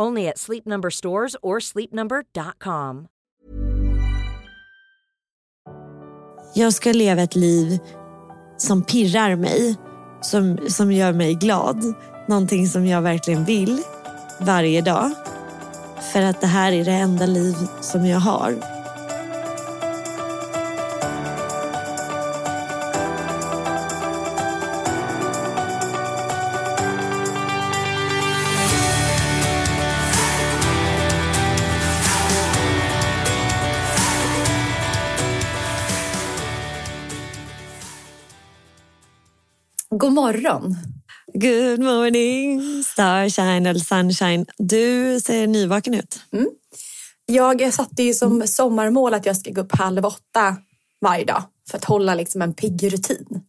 Only at Sleep Number stores or sleepnumber.com. Jag ska leva ett liv som pirrar mig, som, som gör mig glad. Någonting som jag verkligen vill varje dag. För att det här är det enda liv som jag har. God morgon. Good morning, starshine eller sunshine. Du ser nyvaken ut. Mm. Jag satte ju som sommarmål att jag ska gå upp halv åtta varje dag för att hålla liksom en pigg rutin.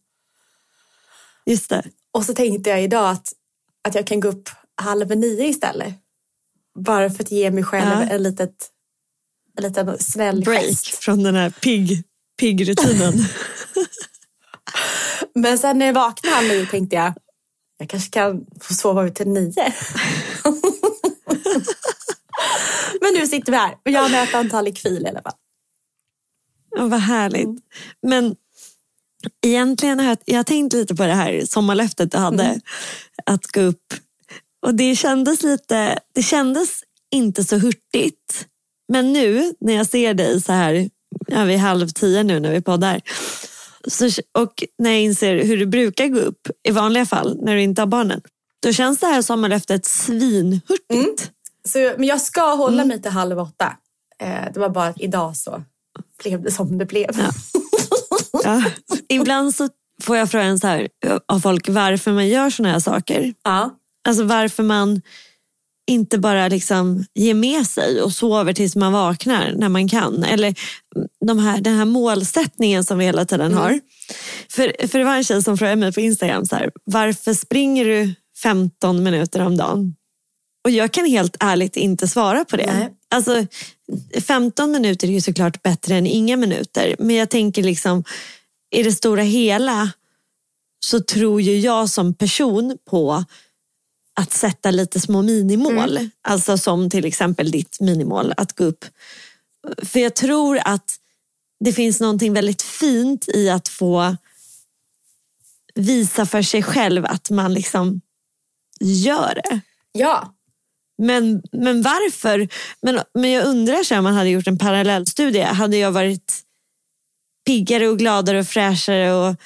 Just det. Och så tänkte jag idag att, att jag kan gå upp halv nio istället. Bara för att ge mig själv Ja. en, litet, en liten snäll Break från den här pigg, pigg-rutinen. Men sen när jag vaknade nio tänkte jag jag kanske kan få sova ut till nio. Men nu sitter vi här och jag har med ett antal fil i alla fall. Ja, vad härligt. Mm. Men egentligen har jag, jag tänkt lite på det här sommarlöftet du hade. Mm. Att gå upp. Och det kändes lite, det kändes inte så hurtigt. Men nu när jag ser dig så här, ja, vi är halv tio nu när vi poddar. Så, och när jag inser hur du brukar gå upp i vanliga fall när du inte har barnen. Då känns det här sommarlöftet svinhurtigt. Mm. Så, men jag ska hålla Mm. mig till halv åtta. Eh, det var bara att idag så blev det som det blev. Ja. Ja. Ibland så får jag frågan så här, av folk varför man gör såna här saker. Ja. Alltså varför man inte bara liksom ger med sig och sover tills man vaknar när man kan. Eller de här, den här målsättningen som vi hela tiden har. För, för det var en tjej som frågade mig på Instagram, så här, varför springer du 15 minuter om dagen? Och jag kan helt ärligt inte svara på det. Nej. Alltså, 15 minuter är ju såklart bättre än inga minuter. Men jag tänker liksom, i det stora hela så tror ju jag som person på att sätta lite små minimål. Alltså som till exempel ditt minimål, att gå upp. För jag tror att det finns någonting väldigt fint i att få visa för sig själv att man liksom gör det. ja. Men, men varför? Men, men jag undrar så om man hade gjort en parallellstudie. Hade jag varit piggare och gladare och fräschare och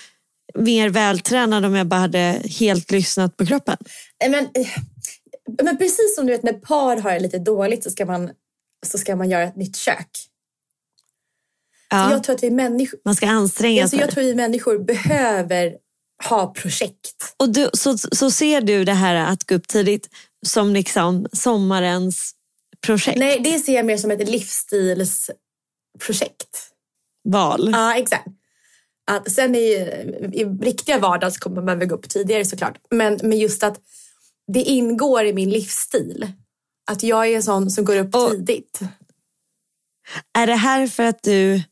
mer vältränad om jag bara hade helt lyssnat på kroppen? Nej, Men, eh, men precis som du vet när par har det lite dåligt så ska man, så ska man göra ett nytt kök. Ja, Jag tror att vi människor, man ska anstränga alltså sig. jag tror att vi människor behöver ha projekt. Och du, så, så ser du det här att gå upp tidigt som liksom sommarens projekt? Nej, det ser jag mer som ett livsstilsprojekt. Val? Ja, exakt. Att sen i, i riktiga vardagen så kommer man behöva gå upp tidigare såklart. Men, men just att det ingår i min livsstil. Att jag är en sån som går upp Och- tidigt. Är det här för att du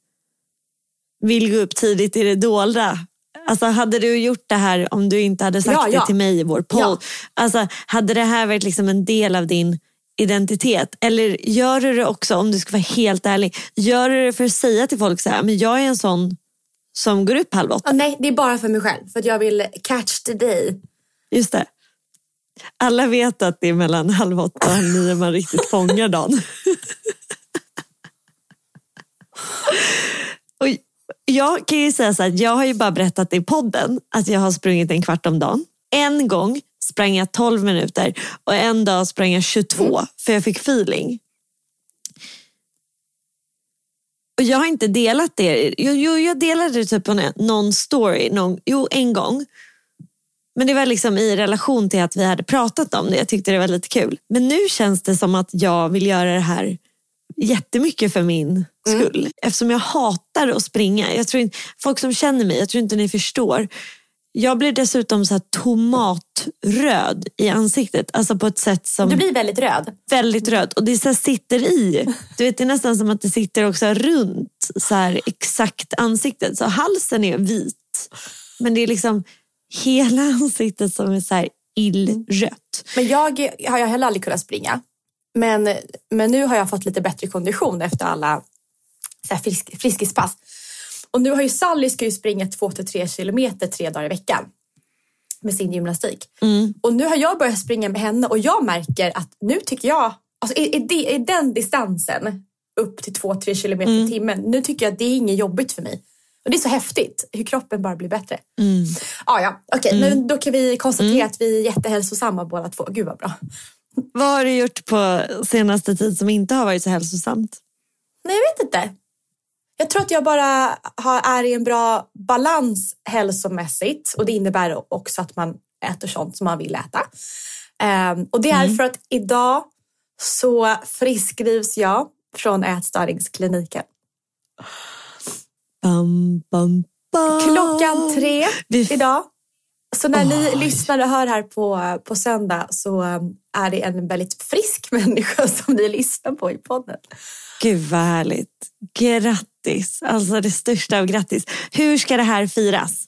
vill gå upp tidigt i det dolda? Alltså hade du gjort det här om du inte hade sagt Ja, ja. det till mig i vår podd? Ja. Alltså, hade det här varit liksom en del av din identitet? Eller gör du det också, om du ska vara helt ärlig, gör du det för att säga till folk så här, men jag är en sån som går upp halv åtta? Nej, det är bara för mig själv. För att jag vill catch the day. Just det. Alla vet att det är mellan halv åtta och halv nio man riktigt fångar dagen. och jag kan ju säga så här, jag har ju bara berättat i podden att jag har sprungit en kvart om dagen. En gång sprang jag 12 minuter och en dag sprang jag 22 för jag fick feeling. Och jag har inte delat det. Jo, jo jag delade det typ på någon story. Någon, jo, en gång. Men det var liksom i relation till att vi hade pratat om det. Jag tyckte det var lite kul. Men nu känns det som att jag vill göra det här jättemycket för min skull. Mm. Eftersom jag hatar att springa. Jag tror inte, folk som känner mig, jag tror inte ni förstår. Jag blir dessutom så tomatröd i ansiktet. Alltså på ett sätt som... Du blir väldigt röd. Väldigt röd. Och det så sitter i. Du vet, det är nästan som att det sitter också runt så här, exakt ansiktet. Så halsen är vit. Men det är liksom hela ansiktet som är så här illrött. Men jag har jag heller aldrig kunnat springa. Men, men nu har jag fått lite bättre kondition efter alla så här frisk, friskispass. Och nu har ju Sally ska ju springa 2-3 kilometer tre dagar i veckan med sin gymnastik. Mm. Och nu har jag börjat springa med henne och jag märker att nu tycker jag, alltså är, det, är den distansen upp till 2-3 kilometer mm. i timmen, nu tycker jag att det är inget jobbigt för mig. Och det är så häftigt hur kroppen bara blir bättre. Mm. Ah, ja, okej, okay, mm. då kan vi konstatera mm. att vi är jättehälsosamma båda två. Gud vad bra. Vad har du gjort på senaste tid som inte har varit så hälsosamt? Nej, jag vet inte. Jag tror att jag bara har, är i en bra balans hälsomässigt och det innebär också att man äter sånt som man vill äta. Um, och det är mm. för att idag så friskskrivs jag från ätstörningskliniken. Bam, bam, bam. Klockan tre idag. Så när ni lyssnar och hör här på, på söndag så um, är det en väldigt frisk människa som ni lyssnar på i podden. Gud vad härligt. Grattis! Alltså det största av grattis. Hur ska det här firas?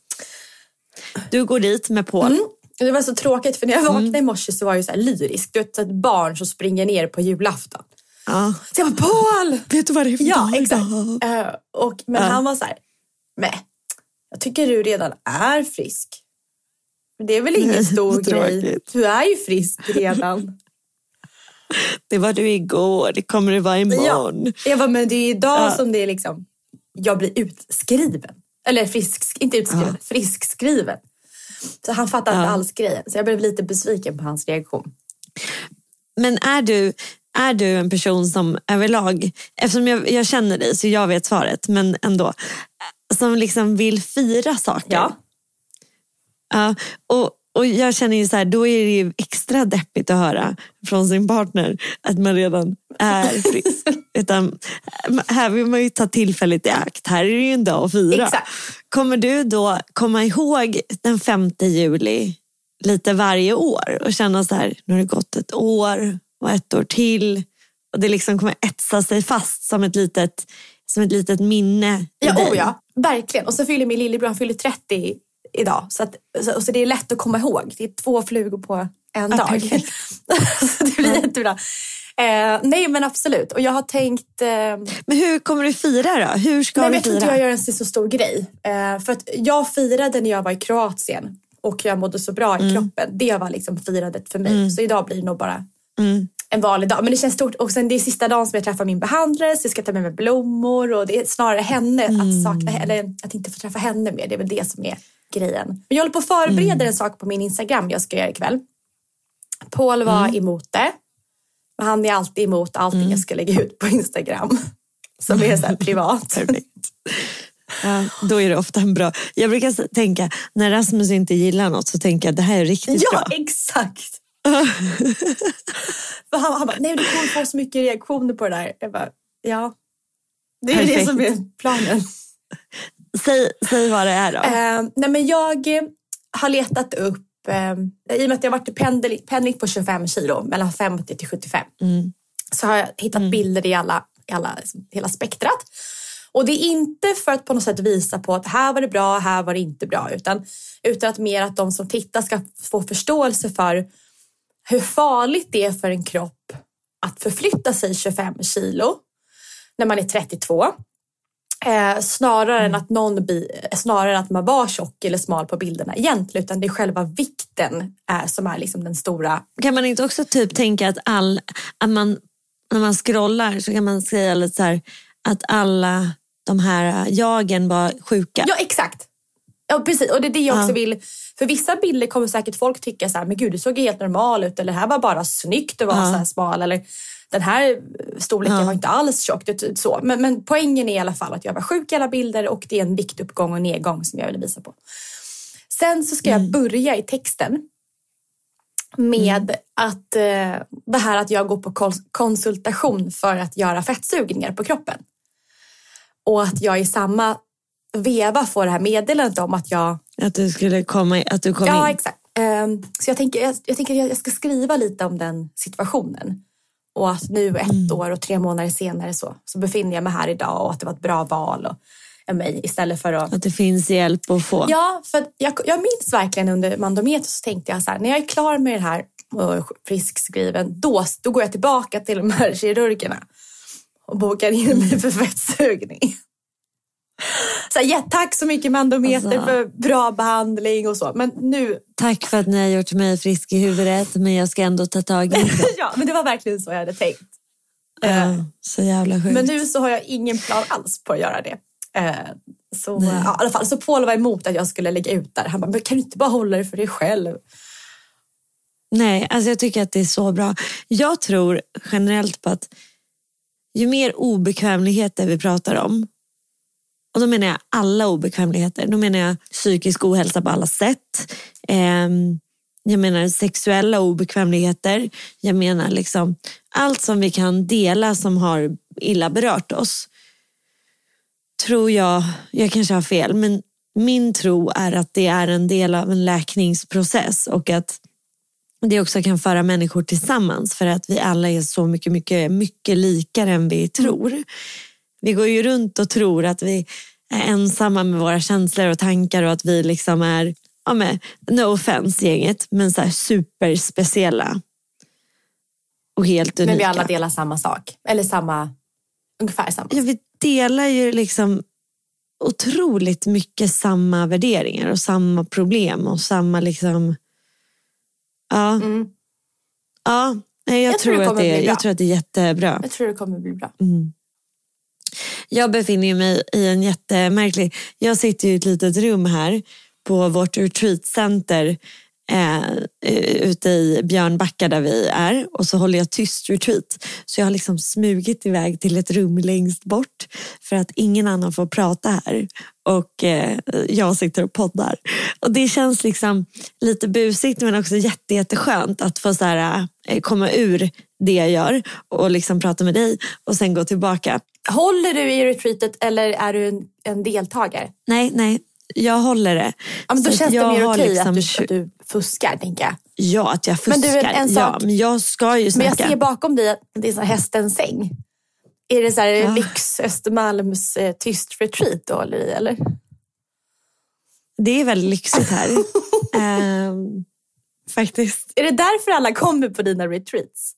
Du går dit med Paul. Mm. Det var så tråkigt för när jag vaknade mm. i morse så var jag så lyrisk. Du vet ett barn som springer ner på julafton. Ja. Så jag bara, Paul! Vet du vad det är för Ja, dag exakt. Uh, och, men ja. han var så här, nej, jag tycker du redan är frisk. Det är väl ingen stor grej. Du är ju frisk redan. Det var du igår, det kommer du vara imorgon. Ja. Jag bara, men det är idag ja. som det är liksom, jag blir utskriven. Eller frisk, inte utskriven, ja. friskskriven. Så han fattar inte alls grejen. Så jag blev lite besviken på hans reaktion. Men är du, är du en person som överlag, eftersom jag, jag känner dig så jag vet svaret, men ändå, som liksom vill fira saker? Ja. Ja, och, och jag känner ju så här, då är det ju extra deppigt att höra från sin partner att man redan är frisk. Utan här vill man ju ta tillfället i akt. Här är det ju en dag att fira. Exakt. Kommer du då komma ihåg den 5 juli lite varje år och känna så här, nu har det gått ett år och ett år till. Och det liksom kommer etsa sig fast som ett litet, som ett litet minne ja, oh ja, verkligen. Och så fyller min lillebror, han fyller 30 idag. Så, att, så, så, det är lätt att komma ihåg. Det är två flugor på en dag. det blir jättebra. Eh, nej men absolut. Och jag har tänkt... Eh, men hur kommer du fira då? Hur ska nej, du jag fira? Jag tror inte jag gör en så stor grej. Eh, för att jag firade när jag var i Kroatien och jag mådde så bra i mm. kroppen. Det var liksom firandet för mig. Mm. Så idag blir det nog bara mm. en vanlig dag. Men det känns stort. Och sen det är sista dagen som jag träffar min behandlare så jag ska ta med mig blommor och det är snarare henne att mm. sakna, eller att inte få träffa henne mer. Det är väl det som är grejen. Men jag håller på att förbereda mm. en sak på min Instagram jag ska göra ikväll. Paul var mm. emot det. Men han är alltid emot allting mm. jag ska lägga ut på Instagram. Som är så privat. Ja, då är det ofta en bra... Jag brukar tänka, när Rasmus inte gillar något så tänker jag det här är riktigt ja, bra. Ja, exakt. För han, han bara, nej du kommer få så mycket reaktioner på det där. Jag bara, ja. Det är Perfekt. det som är planen. Säg, säg vad det är då. Eh, nej men jag har letat upp, eh, i och med att jag har varit pendling, pendling på 25 kilo, mellan 50 till 75, mm. så har jag hittat mm. bilder i alla, i alla, hela spektrat. Och det är inte för att på något sätt visa på att här var det bra, här var det inte bra, utan, utan att mer att de som tittar ska få förståelse för hur farligt det är för en kropp att förflytta sig 25 kilo när man är 32 Eh, snarare än att någon bi, snarare än att man var tjock eller smal på bilderna egentligen. Utan det är själva vikten är, som är liksom den stora. Kan man inte också typ tänka att, all, att man, när man scrollar så kan man säga lite så här, att alla de här jagen var sjuka? Ja exakt. Ja precis och det är det jag också Ja. vill. För vissa bilder kommer säkert folk tycka så här, men gud du såg helt normal ut eller det här var bara snyggt att vara Ja. så här smal eller den här storleken Ja. var inte alls tjock. Så. Men, men poängen är i alla fall att jag var sjuk i alla bilder och det är en viktuppgång och nedgång som jag vill visa på. Sen så ska jag börja i texten med att eh, det här att jag går på kons- konsultation för att göra fettsugningar på kroppen. Och att jag i samma veva får det här meddelandet om att jag... Att du skulle komma, att du kom Ja, in? exakt. Ehm, så jag tänker, jag, jag tänker att jag ska skriva lite om den situationen. Och att nu ett Mm. år och tre månader senare så, så befinner jag mig här idag och att det var ett bra val och, mig istället för att Att det finns hjälp att få? Ja, för jag, jag minns verkligen under mandometer så tänkte jag så här, när jag är klar med det här och friskskriven, då, då går jag tillbaka till de här kirurgerna och bokar in mig för fettsugning. Så här, ja, tack så mycket mandometer Alltså. för bra behandling och så. Men nu, Tack för att ni har gjort mig frisk i huvudet men jag ska ändå ta tag i det. ja, men det var verkligen så jag hade tänkt. Eh, så jävla sjukt. Men nu så har jag ingen plan alls på att göra det. Eh, Så, ja, i alla fall, så Paul var emot att jag skulle lägga ut där. Han bara, men kan du inte bara hålla det för dig själv? Nej, alltså jag tycker att det är så bra. Jag tror generellt på att ju mer obekvämligheter vi pratar om, och då menar jag alla obekvämligheter, då menar jag psykisk ohälsa på alla sätt, ehm, jag menar sexuella obekvämligheter, jag menar liksom allt som vi kan dela som har illa berört oss. Tror jag, jag kanske har fel, men min tro är att det är en del av en läkningsprocess och att det också kan föra människor tillsammans för att vi alla är så mycket, mycket, mycket likare än vi tror. Vi går ju runt och tror att vi är ensamma med våra känslor och tankar och att vi liksom är, ja men, no offense gänget, men så här superspeciella. Och helt unika. Men vi alla delar samma sak. Eller samma, ungefär samma. Ja, vi delar ju liksom otroligt mycket samma värderingar och samma problem och samma liksom... Ja, Mm. ja jag, Jag tror tror att det, jag tror att det är jättebra. Jag tror det kommer bli bra. Mm. Jag befinner mig i en jättemärklig... Jag sitter i ett litet rum här på vårt retreatcenter eh, eh, ute i Björnbacka där vi är och så håller jag tyst retreat. Så jag har liksom smugit iväg till ett rum längst bort för att ingen annan får prata här och eh, jag sitter och poddar. Och det känns liksom lite busigt men också jätte, jätteskönt att få så här, eh, komma ur det jag gör och liksom prata med dig och sen gå tillbaka. Håller du i retreatet eller är du en, en deltagare? Nej, nej, jag håller det. Ja, men då Så känns det jag mer okej liksom att, du, att du fuskar, tänker jag. Ja, att jag Men fuskar. du, en ja, sak- men jag ska ju Men snacka. jag ser bakom dig att det är så hästens säng. Är det så här Ja. lyx Östermalms eh, tyst retreat då, eller? eller? Det är väldigt lyxigt här. Ehm, faktiskt. Är det därför alla kommer på dina retreats?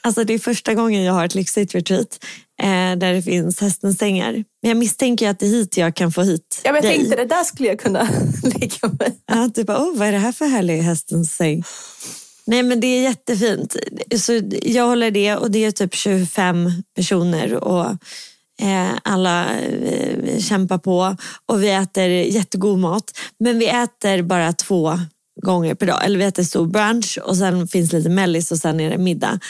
Alltså det är första gången jag har ett lyxigt retreat eh, där det finns hästens sängar. Men jag misstänker att det är hit jag kan få hit Ja, men jag dig. tänkte det där skulle jag kunna lägga mig. Ja, du bara, oh, vad är det här för härlig hästens säng? Nej men det är jättefint. Så jag håller det och det är typ 25 personer och eh, alla eh, kämpar på och vi äter jättegod mat. Men vi äter bara två gånger per dag. Eller vi äter stor brunch och sen finns lite mellis och sen är det middag.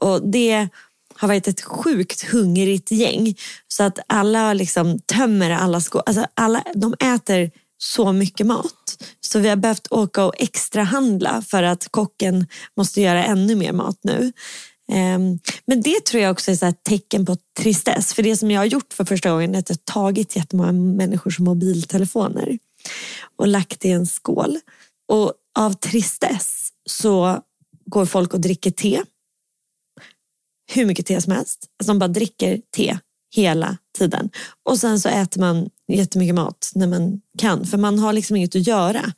Och det har varit ett sjukt hungrigt gäng. Så att alla liksom tömmer alla skålar. Alltså alla, de äter så mycket mat. Så vi har behövt åka och extra handla för att kocken måste göra ännu mer mat nu. Ehm, men det tror jag också är ett tecken på tristess. För det som jag har gjort för första gången är att jag har tagit jättemånga människors mobiltelefoner och lagt i en skål. Och av tristess så går folk och dricker te. Hur mycket te som helst. Alltså de bara dricker te hela tiden. Och sen så äter man jättemycket mat när man kan. För man har liksom inget att göra.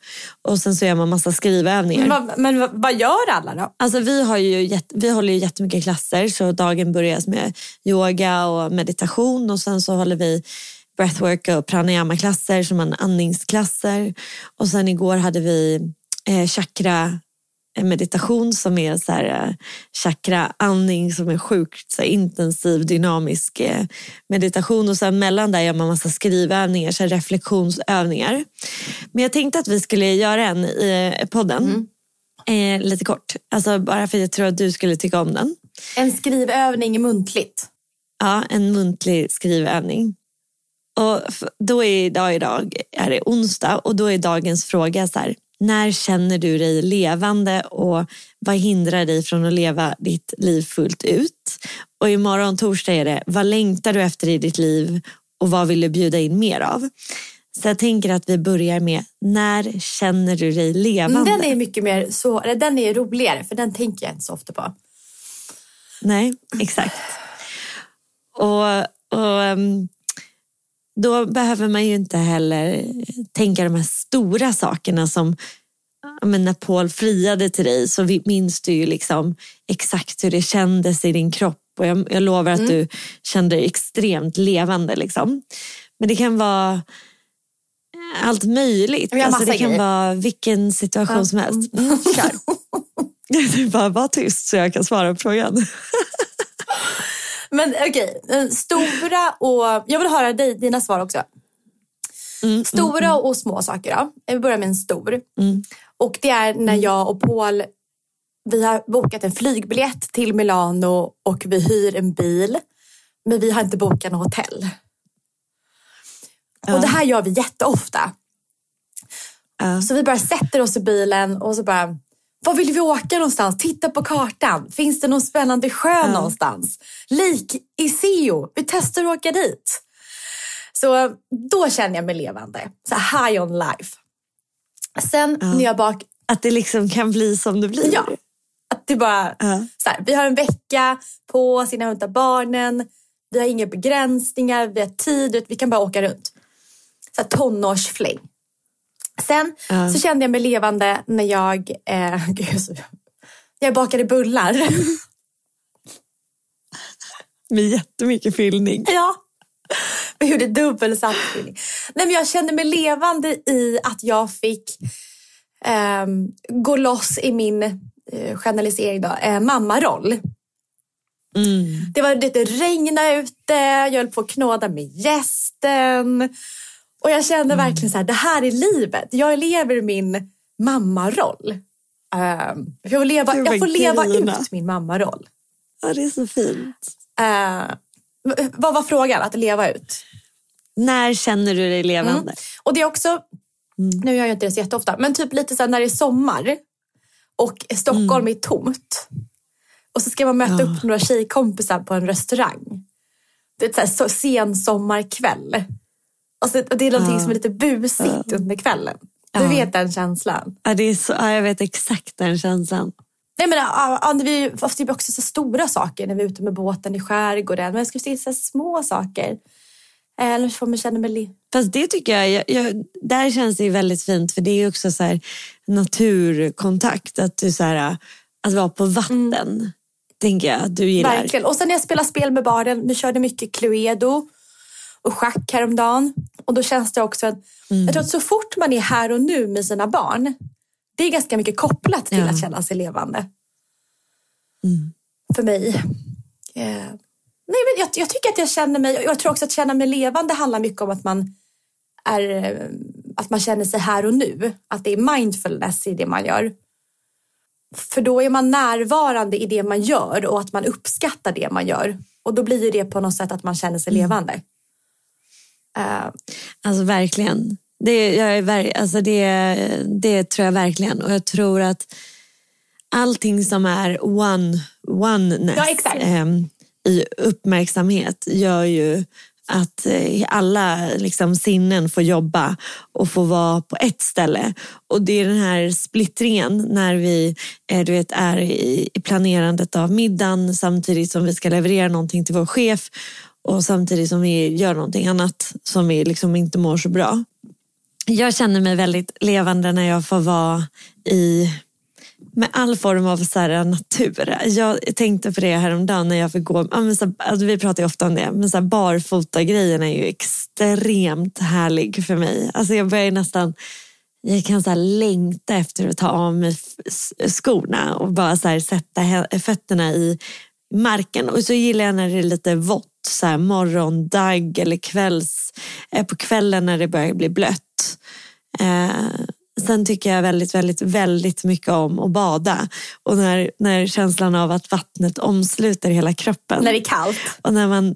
Och sen så gör man massa skrivövningar. Men, vad, men vad, gör alla då? Alltså vi, har ju vi håller ju jättemycket klasser så dagen börjar med yoga och meditation och sen så håller vi breathwork och pranayama-klasser som man andningsklasser. Och sen igår hade vi eh, chakra meditation som är så här, chakra andning som är sjukt så här, intensiv dynamisk meditation och sen mellan där gör man massa skrivövningar, så här, reflektionsövningar. Men jag tänkte att vi skulle göra en i podden. Mm. Eh, lite kort, alltså bara för att jag tror att du skulle tycka om den. En skrivövning muntligt? Ja, en muntlig skrivövning. Och då är idag, idag är det onsdag och då är dagens fråga så här, när känner du dig levande och vad hindrar dig från att leva ditt liv fullt ut? Och imorgon torsdag är det, vad längtar du efter i ditt liv och vad vill du bjuda in mer av? Så jag tänker att vi börjar med, när känner du dig levande? Den är mycket mer så, den är roligare för den tänker jag inte så ofta på. Nej, exakt. Och, och um, då behöver man ju inte heller tänka de här stora sakerna som men när Paul friade till dig så minns du ju liksom exakt hur det kändes i din kropp och jag, jag lovar att mm. du kände dig extremt levande. Liksom. Men det kan vara allt möjligt. Alltså, det kan grejer. vara vilken situation ja. som helst. Mm, kör. du bara, var tyst så jag kan svara på frågan. Men okej, okay. stora och... Jag vill höra dig, dina svar också. Mm, mm Stora mm, och små saker då. Jag börjar med en stor. Mm. Och det är när jag och Paul vi har bokat en flygbiljett till Milano och vi hyr en bil. Men vi har inte bokat något hotell. Ja. Och det här gör vi jätteofta. Ja. Så vi bara sätter oss i bilen och så bara var vill vi åka någonstans? Titta på kartan. Finns det någon spännande sjö ja. någonstans? Lik Iseo. Vi testar att åka dit. Så då känner jag mig levande. Så high on life. Sen ja. när jag bak... Att det liksom kan bli som det blir? Ja. Att det bara... Ja. Så här, vi har en vecka på oss innan vi hämtar barnen. Vi har inga begränsningar, vi har tid, vi kan bara åka runt. Så här, tonårsfläng. Sen uh. så kände jag mig levande när jag, eh, gud, jag bakade bullar. Med jättemycket fyllning. Ja, vi gjorde dubbelsatt fyllning. Nej, men jag kände mig levande i att jag fick eh, gå loss i min eh, generalisering då, eh, mammaroll. Mm. Det var det regnade ute, jag höll på att knåda med gästen. Och jag kände mm. verkligen så här, det här är livet. Jag lever min mammaroll. Uh, jag får leva, jag får leva ut min mammaroll. Ja, det är så fint. Uh, vad var frågan? Att leva ut? När känner du dig levande? Mm. Och det är också, mm. nu gör jag inte det så jätteofta, men typ lite så när det är sommar och Stockholm mm. är tomt. Och så ska man möta ja. upp några tjejkompisar på en restaurang. Det är så, här, så sen sommarkväll. Alltså, det är någonting ja. som är lite busigt ja. under kvällen. Du ja. vet den känslan? Ja, det är så, ja, jag vet exakt den känslan. Nej, men, ja, vi, ofta är också så stora saker när vi är ute med båten i skärgården. Men jag skulle säga så små saker. Eller får man känna mig... Fast det tycker jag, jag, jag, där känns det väldigt fint för det är också så här, naturkontakt. Att du så här, att vara på vatten. Mm. Tänker jag att du gillar. Verkligen. Och sen när jag spelar spel med barnen, vi körde mycket Cluedo och schack häromdagen. Och då känns det också att, mm. jag tror att så fort man är här och nu med sina barn, det är ganska mycket kopplat till ja. att känna sig levande. Mm. För mig. Eh, nej, men jag, jag, tycker att jag känner mig, jag tror också att känna mig levande handlar mycket om att man är, att man känner sig här och nu. Att det är mindfulness i det man gör. För då är man närvarande i det man gör och att man uppskattar det man gör. Och då blir det på något sätt att man känner sig mm. levande. Uh, alltså verkligen. Det, jag är, alltså det, det tror jag verkligen. Och jag tror att allting som är one, oneness ja, eh, i uppmärksamhet gör ju att eh, alla liksom, sinnen får jobba och få vara på ett ställe. Och det är den här splittringen när vi eh, du vet, är i planerandet av middagen samtidigt som vi ska leverera någonting till vår chef och samtidigt som vi gör någonting annat som vi liksom inte mår så bra. Jag känner mig väldigt levande när jag får vara i med all form av så här, natur. Jag tänkte på det häromdagen när jag fick gå, ja, men så, alltså, vi pratar ju ofta om det, men så här, barfota-grejen är ju extremt härlig för mig. Alltså jag börjar nästan, jag kan så här, längta efter att ta av mig skorna och bara så här, sätta fötterna i marken. Och så gillar jag när det är lite vått, så här, morgondagg eller kvälls, eh, på kvällen när det börjar bli blött. Eh, Sen tycker jag väldigt, väldigt, väldigt mycket om att bada. Och när, när känslan av att vattnet omsluter hela kroppen. När det är kallt. Och när man,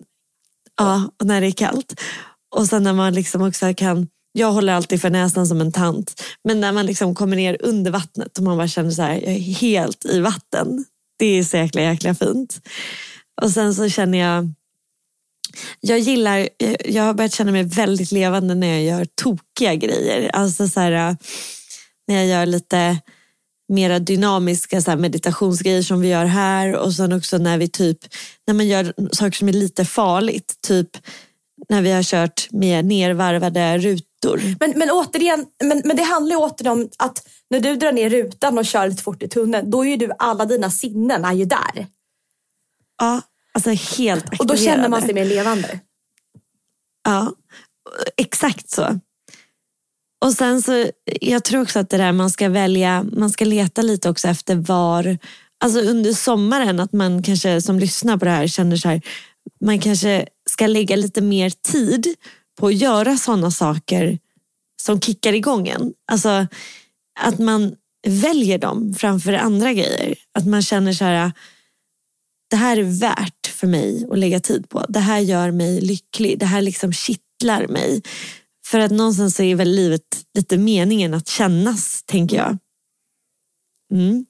ja, och när det är kallt. Och sen när man liksom också kan jag håller alltid för näsan som en tant. Men när man liksom kommer ner under vattnet och man bara känner så här, jag är helt i vatten. Det är så jäkla, jäkla fint. Och sen så känner jag jag gillar, jag har börjat känna mig väldigt levande när jag gör tokiga grejer. Alltså så här, när jag gör lite mera dynamiska så meditationsgrejer som vi gör här och sen också när vi typ, när man gör saker som är lite farligt. Typ när vi har kört med nervarvade rutor. Men, men återigen, men, men det handlar ju återigen om att när du drar ner rutan och kör lite fort i tunneln, då är ju du, alla dina sinnen är ju där. Ja, Alltså helt aktiverade. Och då känner man sig mer levande. Ja, exakt så. Och sen så, jag tror också att det där man ska välja, man ska leta lite också efter var, alltså under sommaren att man kanske som lyssnar på det här känner så här, man kanske ska lägga lite mer tid på att göra sådana saker som kickar igång en. Alltså att man väljer dem framför andra grejer. Att man känner så här, det här är värt för mig att lägga tid på. Det här gör mig lycklig. Det här liksom kittlar mig. För att någonstans så är väl livet lite meningen att kännas, tänker jag. Mm.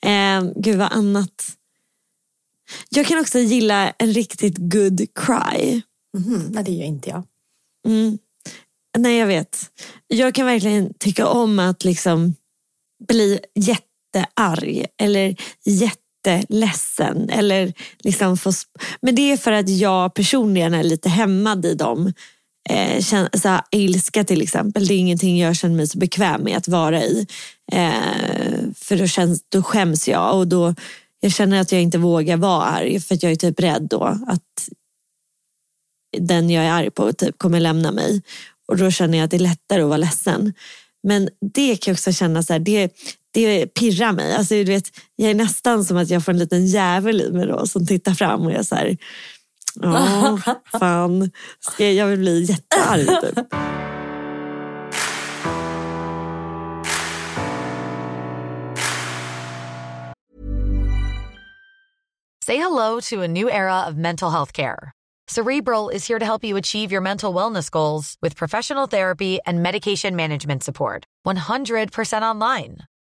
Eh, gud vad annat. Jag kan också gilla en riktigt good cry. Mm, nej, det gör inte jag. Mm. Nej, jag vet. Jag kan verkligen tycka om att liksom bli jättearg eller jätte jätteledsen. Eller liksom få, men det är för att jag personligen är lite hämmad i dem. Eh, så här, ilska till exempel, det är ingenting jag känner mig så bekväm med att vara i. Eh, för då, känns, då skäms jag och då jag känner att jag inte vågar vara arg för att jag är typ rädd då att den jag är arg på typ kommer lämna mig. Och då känner jag att det är lättare att vara ledsen. Men det kan jag också känna, så här, det, det pirrar mig. Alltså, du vet, jag är nästan som att jag får en liten jävel i mig då, som tittar fram och jag så här, ja, fan, ska jag, jag vill bli jättearg. Typ. Say hello to a new era of mental health care. Cerebral is here to help you achieve your mental wellness goals with professional therapy and medication management support. 100% online.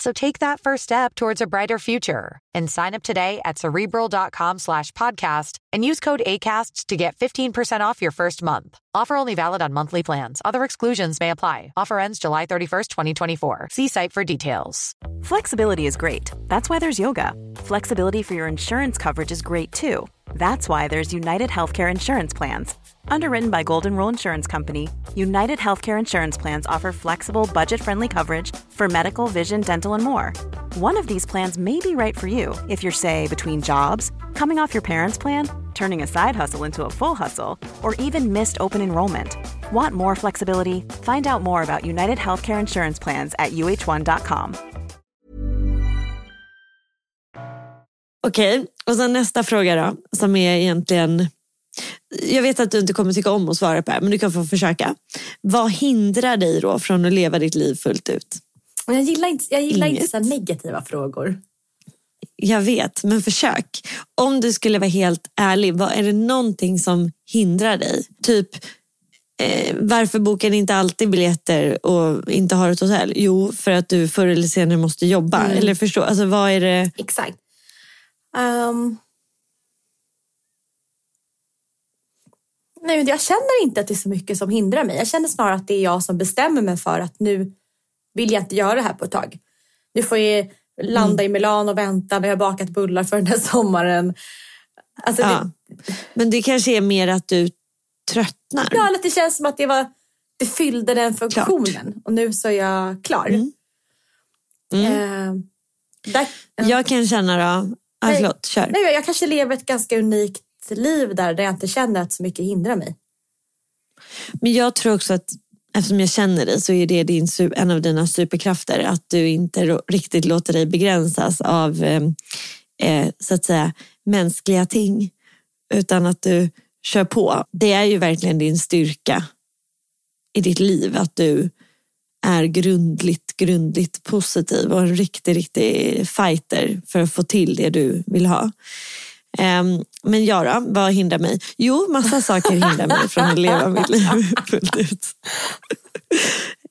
So take that first step towards a brighter future and sign up today at cerebral.com slash podcast and use code ACasts to get 15% off your first month. Offer only valid on monthly plans. Other exclusions may apply. Offer ends July 31st, 2024. See site for details. Flexibility is great. That's why there's yoga. Flexibility for your insurance coverage is great too. That's why there's United Healthcare Insurance Plans. Underwritten by Golden Rule Insurance Company, United Healthcare Insurance Plans offer flexible, budget friendly coverage for medical, vision, dental, and more. One of these plans may be right for you if you're, say, between jobs, coming off your parents' plan, turning a side hustle into a full hustle, or even missed open enrollment. Want more flexibility? Find out more about United Healthcare Insurance Plans at uh1.com. Okej, okay, och sen nästa fråga då, som är egentligen jag vet att du inte kommer tycka om att svara på det men du kan få försöka. Vad hindrar dig då från att leva ditt liv fullt ut? Jag gillar inte, jag gillar inte så negativa frågor. Jag vet, men försök. Om du skulle vara helt ärlig, vad är det någonting som hindrar dig? Typ, eh, varför bokar ni inte alltid biljetter och inte har ett hotell? Jo, för att du förr eller senare måste jobba. Mm. Eller förstå, alltså vad är det? Exakt. Um... Nej, men jag känner inte att det är så mycket som hindrar mig. Jag känner snarare att det är jag som bestämmer mig för att nu vill jag inte göra det här på ett tag. Nu får jag landa mm. i Milano och vänta jag har bakat bullar för den här sommaren. Alltså ja. det... Men det kanske är mer att du tröttnar? Ja, att det känns som att det, var, det fyllde den funktionen Klart. och nu så är jag klar. Mm. Mm. Eh, där, jag kan känna då... Ah, nej, förlåt, kör. Nej, jag kanske lever ett ganska unikt liv där, där jag inte känner att så mycket hindrar mig. Men jag tror också att eftersom jag känner dig så är det din, en av dina superkrafter. Att du inte riktigt låter dig begränsas av eh, eh, så att säga mänskliga ting. Utan att du kör på. Det är ju verkligen din styrka i ditt liv. Att du är grundligt, grundligt positiv och en riktig, riktig fighter för att få till det du vill ha. Ehm, men jag då, vad hindrar mig? Jo, massa saker hindrar mig från att leva mitt liv fullt ut.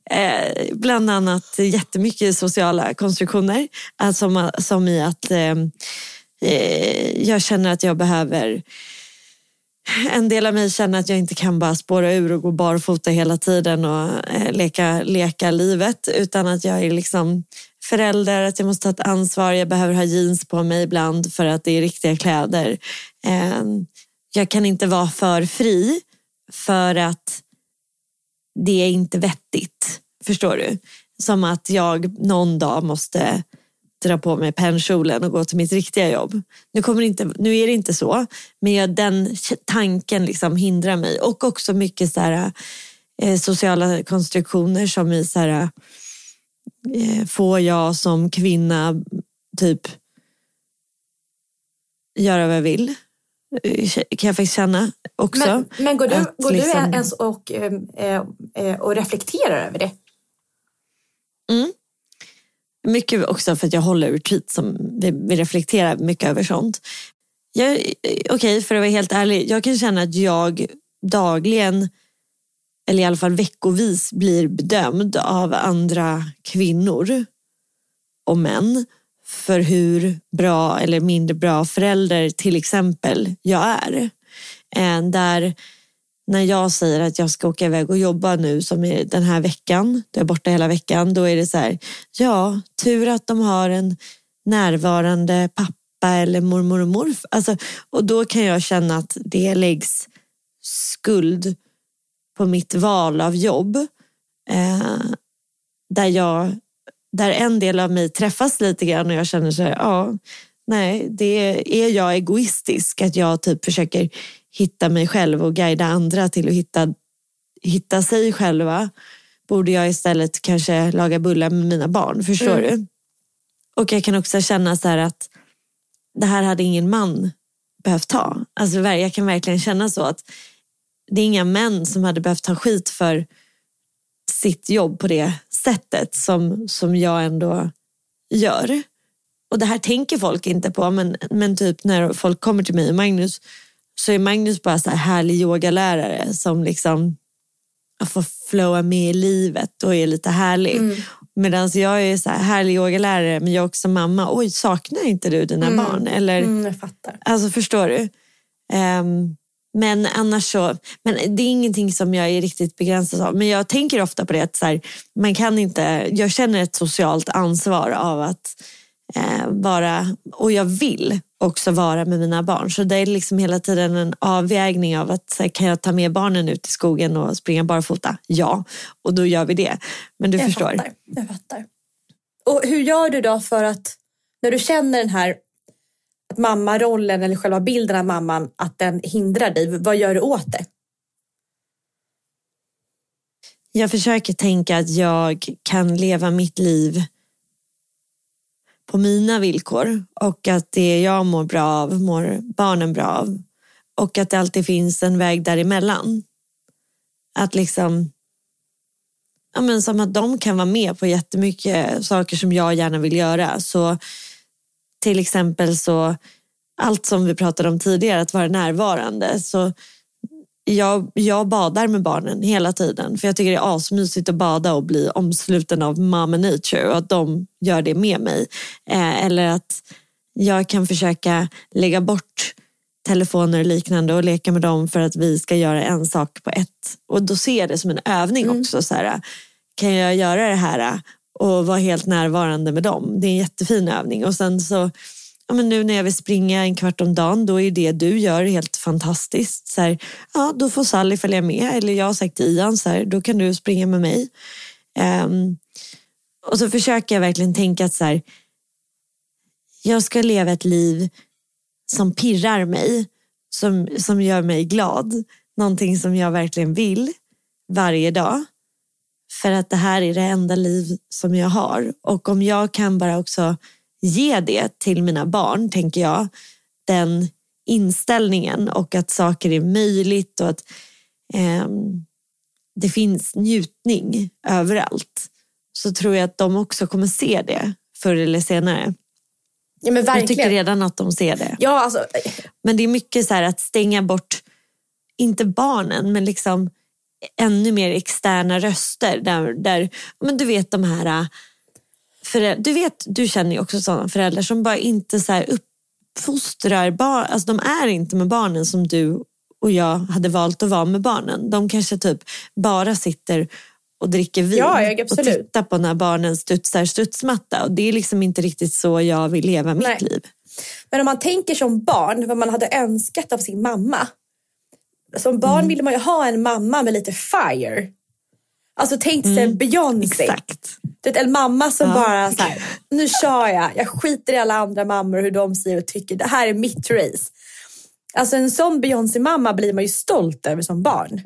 Ehm, bland annat jättemycket sociala konstruktioner. Alltså, som i att ehm, eh, jag känner att jag behöver en del av mig känner att jag inte kan bara spåra ur och gå barfota hela tiden och eh, leka, leka livet utan att jag är liksom förälder, att jag måste ta ett ansvar. Jag behöver ha jeans på mig ibland för att det är riktiga kläder. Ehm, jag kan inte vara för fri för att det är inte vettigt. Förstår du? Som att jag någon dag måste dra på mig pennkjolen och gå till mitt riktiga jobb. Nu, kommer inte, nu är det inte så, men jag, den tanken liksom hindrar mig. Och också mycket så här, eh, sociala konstruktioner som i så här, får jag som kvinna typ göra vad jag vill? Eh, kan jag faktiskt känna också. Men, men går du, att, går liksom... du ens och, eh, eh, och reflekterar över det? Mm. Mycket också för att jag håller retreat som vi, vi reflekterar mycket över sånt. Okej, okay, för att vara helt ärlig. Jag kan känna att jag dagligen, eller i alla fall veckovis, blir bedömd av andra kvinnor och män för hur bra eller mindre bra förälder till exempel jag är. Eh, där när jag säger att jag ska åka iväg och jobba nu som är den här veckan, då är jag borta hela veckan, då är det så här, ja, tur att de har en närvarande pappa eller mormor och morfar. Alltså, och då kan jag känna att det läggs skuld på mitt val av jobb. Eh, där, jag, där en del av mig träffas lite grann och jag känner så här, ja, nej, det är jag egoistisk att jag typ försöker hitta mig själv och guida andra till att hitta, hitta sig själva borde jag istället kanske laga bullar med mina barn. Förstår mm. du? Och jag kan också känna så här att det här hade ingen man behövt ta. Alltså, jag kan verkligen känna så att det är inga män som hade behövt ta skit för sitt jobb på det sättet som, som jag ändå gör. Och det här tänker folk inte på, men, men typ när folk kommer till mig och Magnus så är Magnus bara så här härlig yogalärare som liksom får flowa med i livet och är lite härlig. Mm. Medan jag är så här härlig yogalärare men jag är också mamma. Oj, saknar inte du dina mm. barn? Eller, mm, jag fattar. Alltså förstår du? Um, men annars så, men det är ingenting som jag är riktigt begränsad av. Men jag tänker ofta på det att så här, man kan inte, jag känner ett socialt ansvar av att eh, vara, och jag vill också vara med mina barn. Så det är liksom hela tiden en avvägning av att här, kan jag ta med barnen ut i skogen och springa barfota? Ja, och då gör vi det. Men du jag förstår. Fattar, jag fattar. Och hur gör du då för att när du känner den här att mammarollen eller själva bilden av mamman, att den hindrar dig, vad gör du åt det? Jag försöker tänka att jag kan leva mitt liv på mina villkor och att det jag mår bra av mår barnen bra av. Och att det alltid finns en väg däremellan. Att liksom, ja men som att de kan vara med på jättemycket saker som jag gärna vill göra. Så till exempel så, allt som vi pratade om tidigare, att vara närvarande. Så jag, jag badar med barnen hela tiden för jag tycker det är asmysigt att bada och bli omsluten av mama nature och att de gör det med mig. Eh, eller att jag kan försöka lägga bort telefoner och liknande och leka med dem för att vi ska göra en sak på ett. Och då ser jag det som en övning Mm. också. Så här, kan jag göra det här och vara helt närvarande med dem? Det är en jättefin övning. Och sen så, ja, men nu när jag vill springa en kvart om dagen, då är det du gör helt fantastiskt. Så här, ja, då får Sally följa med. Eller jag har sagt till Ian, så här, då kan du springa med mig. Um, och så försöker jag verkligen tänka att så här, jag ska leva ett liv som pirrar mig, som, som gör mig glad. Någonting som jag verkligen vill varje dag. För att det här är det enda liv som jag har. Och om jag kan bara också ge det till mina barn, tänker jag, den inställningen och att saker är möjligt och att ehm, det finns njutning överallt. Så tror jag att de också kommer se det förr eller senare. Ja, men Jag tycker redan att de ser det. Ja, alltså, Men det är mycket så här att stänga bort, inte barnen, men liksom ännu mer externa röster. Där, där men du vet de här, föräldrar, du vet, du känner ju också sådana föräldrar som bara inte så här uppfostrar barn, alltså de är inte med barnen som du och jag hade valt att vara med barnen. De kanske typ bara sitter och dricker vin Ja, och tittar på när barnen studsar studsmatta. Och det är liksom inte riktigt så jag vill leva mitt Nej. liv. Men om man tänker som barn vad man hade önskat av sin mamma. Som barn Mm. ville man ju ha en mamma med lite fire. Alltså tänk dig mm. Beyoncé. Exakt. Du vet, en mamma som Ja. bara så här, nu kör jag. Jag skiter i alla andra mammor och hur de säger och tycker. Det här är mitt race. Alltså en sån Beyoncé-mamma blir man ju stolt över som barn.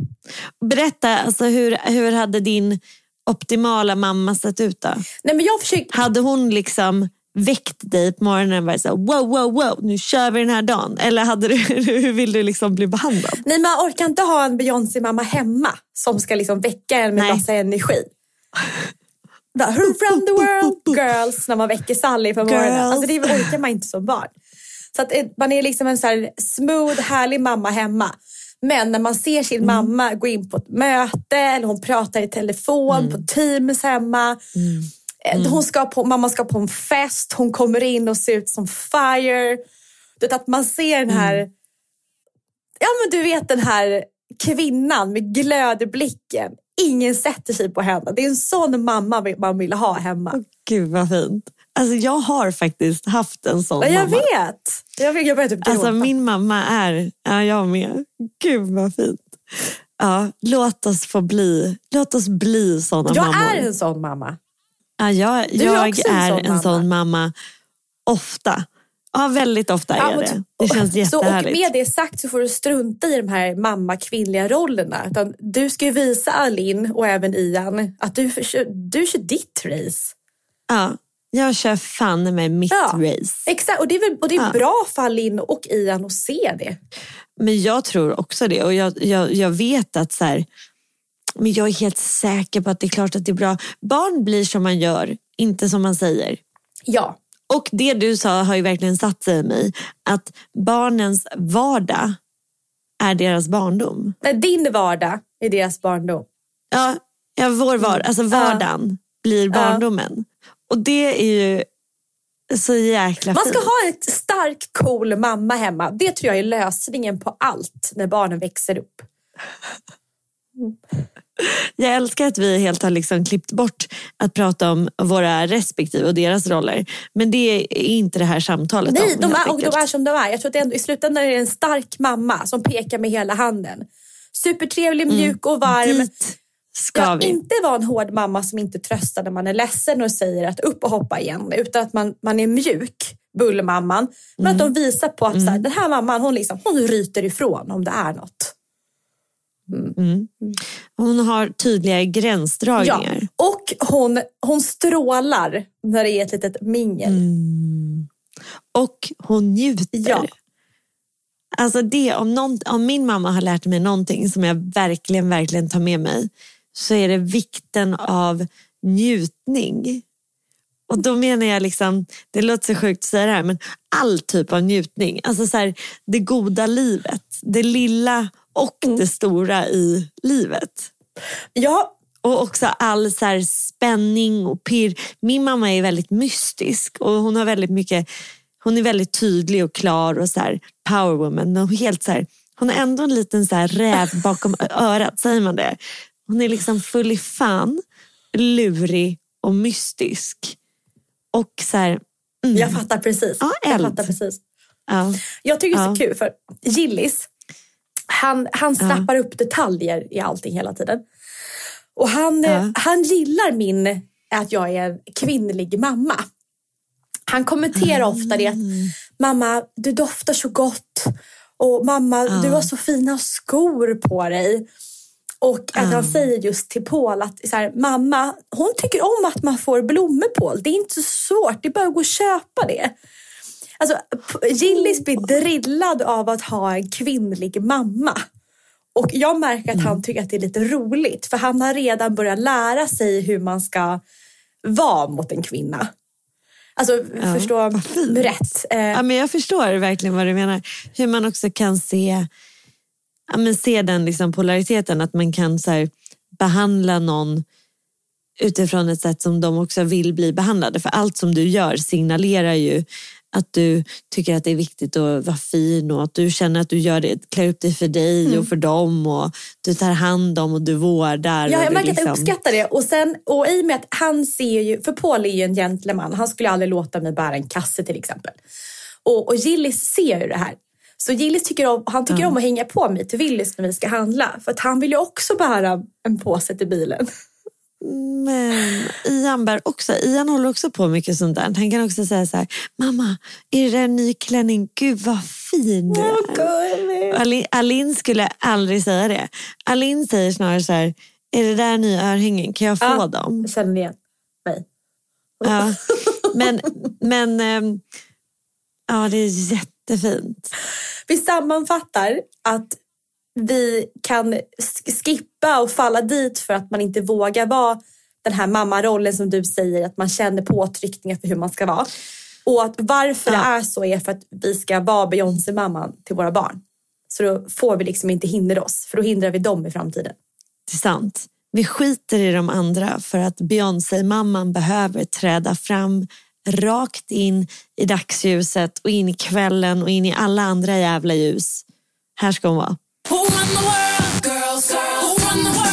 Berätta, alltså, hur, hur hade din optimala mamma sett ut då? Nej men jag försöker, Hade hon liksom väckt dig på morgonen och varit så här, wow, wow, wow, nu kör vi den här dagen? Eller hade du, hur vill du liksom bli behandlad? nej man orkar inte ha en Beyoncé-mamma hemma som ska liksom väcka en med Nej. massa energi. Bara, Who run the world girls när man väcker Sally på morgonen. Girls. Alltså det orkar man inte som barn. Så att eh, man är liksom en så här smooth, härlig mamma hemma. Men när man ser sin mamma gå in på ett möte eller hon pratar i telefon på Teams hemma. Eh, Hon ska på, mamma ska på en fest, hon kommer in och ser ut som fire. Du vet, att man ser den här, ja men du vet den här kvinnan med glödblicken. Ingen sätter sig på henne. Det är en sån mamma man vill ha hemma. Gud vad fint. Alltså, jag har faktiskt haft en sån Ja, jag mamma. vet. Jag, fick- jag började typ. Alltså min mamma är, ja jag med. Gud vad fint. Ja, låt oss få bli, låt oss bli såna jag mammor. är en sån mamma. Ja, jag Du är jag också en är sån en mamma. sån mamma. Ofta. Ja, väldigt ofta är Ja, jag det. t- Det känns Så, och jättehärligt. med det sagt så får du strunta i de här mamma-kvinnliga rollerna. Utan du ska ju visa Alin och även Ian att du, du kör ditt race. Ja, jag kör fan med mitt Ja. race. Exakt, och det är, väl, och det är Ja. bra för Alin och Ian att se det. Men jag tror också det. Och jag, jag, jag vet att så här, men jag är helt säker på att det är klart att det är bra. Barn blir som man gör, inte som man säger. Ja, Och det du sa har ju verkligen satt sig i mig. Att barnens vardag är deras barndom. Nej, din vardag är deras barndom. Ja, ja vår vardag, alltså vardagen blir barndomen. Och det är ju så jäkla Man ska fint. ha en stark, cool mamma hemma. Det tror jag är lösningen på allt när barnen växer upp. Jag älskar att vi helt har liksom klippt bort att prata om våra respektive och deras roller. Men det är inte det här samtalet Nej, om. de är, och de är som de är. Jag tror att ändå, i slutändan är det en stark mamma som pekar med hela handen. Supertrevlig, mjuk och varm. Mm. Dit ska Ja, vi. inte vara en hård mamma som inte tröstar när man är ledsen och säger att upp och hoppa igen. Utan att man, man är mjuk, bullmamman. Men att Mm. de visar på att så här, den här mamman hon, liksom, hon ryter ifrån om det är något. Hon har tydliga Ja. gränsdragningar. Och hon, hon strålar när det är ett litet mingel. Mm. Och hon njuter. Ja. Alltså det, om, någon, om min mamma har lärt mig någonting som jag verkligen, verkligen tar med mig så är det vikten av njutning. Och då menar jag liksom, det låter så sjukt att säga det här, men all typ av njutning. Alltså så här, det goda livet, det lilla och det stora i livet. Ja, Och också all så spänning och pirr. Min mamma är väldigt mystisk och hon har väldigt mycket hon är väldigt tydlig och klar och så här powerwoman. Och helt så här, hon har ändå en liten så här räv bakom örat, säger man det? Hon är liksom full i fan, lurig och mystisk. Och så här, mm. Jag fattar precis. Ja, jag fattar precis. Ja. Jag tycker det är så kul för Gillis, han, han snappar upp detaljer i allting hela tiden. Och han, han gillar min, att jag är en kvinnlig mamma. Han kommenterar ofta det att mamma, du doftar så gott och mamma, du har så fina skor på dig. Och att han säger just till Paul att så här, mamma, hon tycker om att man får blommor Paul. Det är inte så svårt, det är bara att gå och köpa det. Alltså, Gillis blir drillad av att ha en kvinnlig mamma. Och jag märker att han mm. tycker att det är lite roligt för han har redan börjat lära sig hur man ska vara mot en kvinna. Alltså ja, förstå rätt. Eh, ja, men jag förstår verkligen vad du menar. Hur man också kan se, ja, men se den liksom polariteten, att man kan så här, behandla någon utifrån ett sätt som de också vill bli behandlade. För allt som du gör signalerar ju att du tycker att det är viktigt att vara fin och att du känner att du gör det, klär upp dig för dig mm. och för dem och du tar hand om och du vårdar. Ja, jag märker liksom... att jag uppskattar det. Och, sen, och i och med att han ser ju, för Paul är ju en gentleman, han skulle aldrig låta mig bära en kasse till exempel. Och, och Gillis ser ju det här. Så Gillis tycker om, han tycker mm. om att hänga på mig till Willys när vi ska handla. För att han vill ju också bära en påse till bilen. Men Ian bär också, Ian håller också på mycket sånt där. Han kan också säga så här, mamma, är det där en ny klänning? Gud vad fin du är. Alin, Alin skulle aldrig säga det. Alin säger snarare så här, är det där nya örhängen? Kan jag få ja, dem? Jag känner igen mig. Ja, men, men ähm, ja, det är jättefint. Vi sammanfattar att vi kan skippa och falla dit för att man inte vågar vara den här mammarollen som du säger, att man känner påtryckningar för hur man ska vara. Och att varför ja. det är så är för att vi ska vara Beyoncé-mamman till våra barn. Så då får vi liksom inte hindra oss, för då hindrar vi dem i framtiden. Det är sant. Vi skiter i de andra för att Beyoncé-mamman behöver träda fram rakt in i dagsljuset och in i kvällen och in i alla andra jävla ljus. Här ska hon vara. Who run the world? Girls, girls. Who the world?